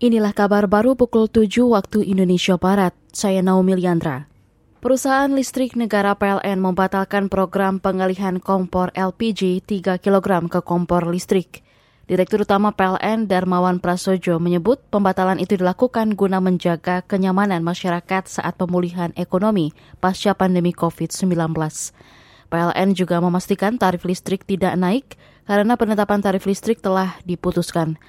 Inilah kabar baru pukul 7 waktu Indonesia Barat. Saya Naomi Liandra. Perusahaan listrik negara PLN membatalkan program pengalihan kompor LPG 3 kg ke kompor listrik. Direktur Utama PLN Darmawan Prasojo menyebut pembatalan itu dilakukan guna menjaga kenyamanan masyarakat saat pemulihan ekonomi pasca pandemi COVID-19. PLN juga memastikan tarif listrik tidak naik karena penetapan tarif listrik telah diputuskan.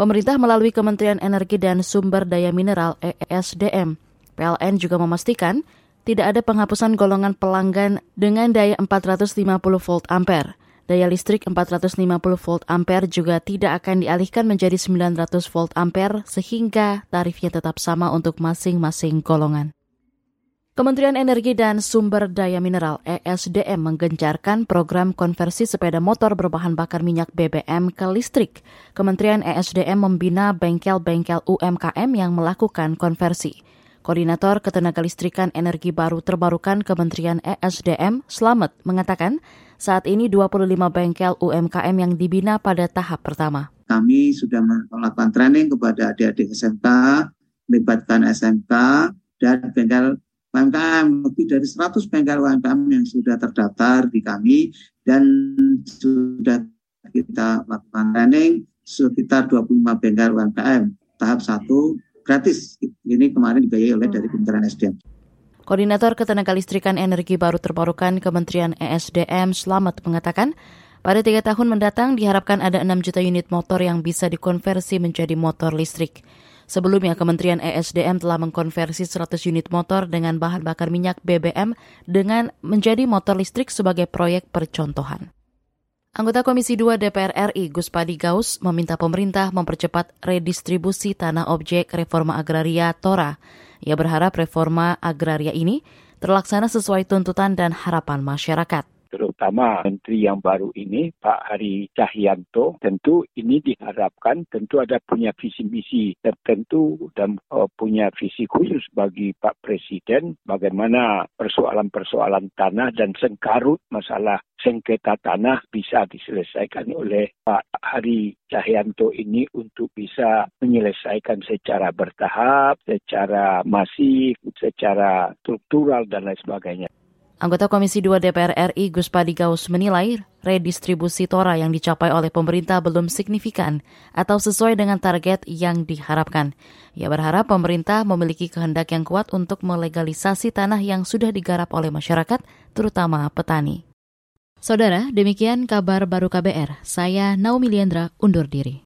Pemerintah melalui Kementerian Energi dan Sumber Daya Mineral ESDM, PLN juga memastikan tidak ada penghapusan golongan pelanggan dengan daya 450 volt ampere. Daya listrik 450 volt ampere juga tidak akan dialihkan menjadi 900 volt ampere sehingga tarifnya tetap sama untuk masing-masing golongan. Kementerian Energi dan Sumber Daya Mineral ESDM menggencarkan program konversi sepeda motor berbahan bakar minyak BBM ke listrik. Kementerian ESDM membina bengkel-bengkel UMKM yang melakukan konversi. Koordinator Ketenagalistrikan Energi Baru Terbarukan Kementerian ESDM, Slamet, mengatakan saat ini 25 bengkel UMKM yang dibina pada tahap pertama. Kami sudah melakukan training kepada adik-adik SMK, melibatkan SMK, dan bengkel UMKM lebih dari 100 bengkel UMKM yang sudah terdaftar di kami dan sudah kita lakukan training sekitar 25 bengkel UMKM tahap satu gratis. Ini kemarin dibiayai oleh dari Kementerian SDM. Koordinator Ketenagalistrikan Energi Baru Terbarukan Kementerian ESDM Selamat mengatakan, pada tiga tahun mendatang diharapkan ada 6 juta unit motor yang bisa dikonversi menjadi motor listrik. Sebelumnya, Kementerian ESDM telah mengkonversi 100 unit motor dengan bahan bakar minyak BBM dengan menjadi motor listrik sebagai proyek percontohan. Anggota Komisi 2 DPR RI Gus Padi Gaus meminta pemerintah mempercepat redistribusi tanah objek reforma agraria Tora. Ia berharap reforma agraria ini terlaksana sesuai tuntutan dan harapan masyarakat terutama menteri yang baru ini Pak Hari Cahyanto tentu ini diharapkan tentu ada punya visi misi tertentu dan uh, punya visi khusus bagi Pak Presiden bagaimana persoalan-persoalan tanah dan sengkarut masalah sengketa tanah bisa diselesaikan oleh Pak Hari Cahyanto ini untuk bisa menyelesaikan secara bertahap, secara masif, secara struktural dan lain sebagainya. Anggota Komisi 2 DPR RI Gus Padigaus menilai redistribusi Tora yang dicapai oleh pemerintah belum signifikan atau sesuai dengan target yang diharapkan. Ia berharap pemerintah memiliki kehendak yang kuat untuk melegalisasi tanah yang sudah digarap oleh masyarakat, terutama petani. Saudara, demikian kabar baru KBR. Saya Naomi Liandra undur diri.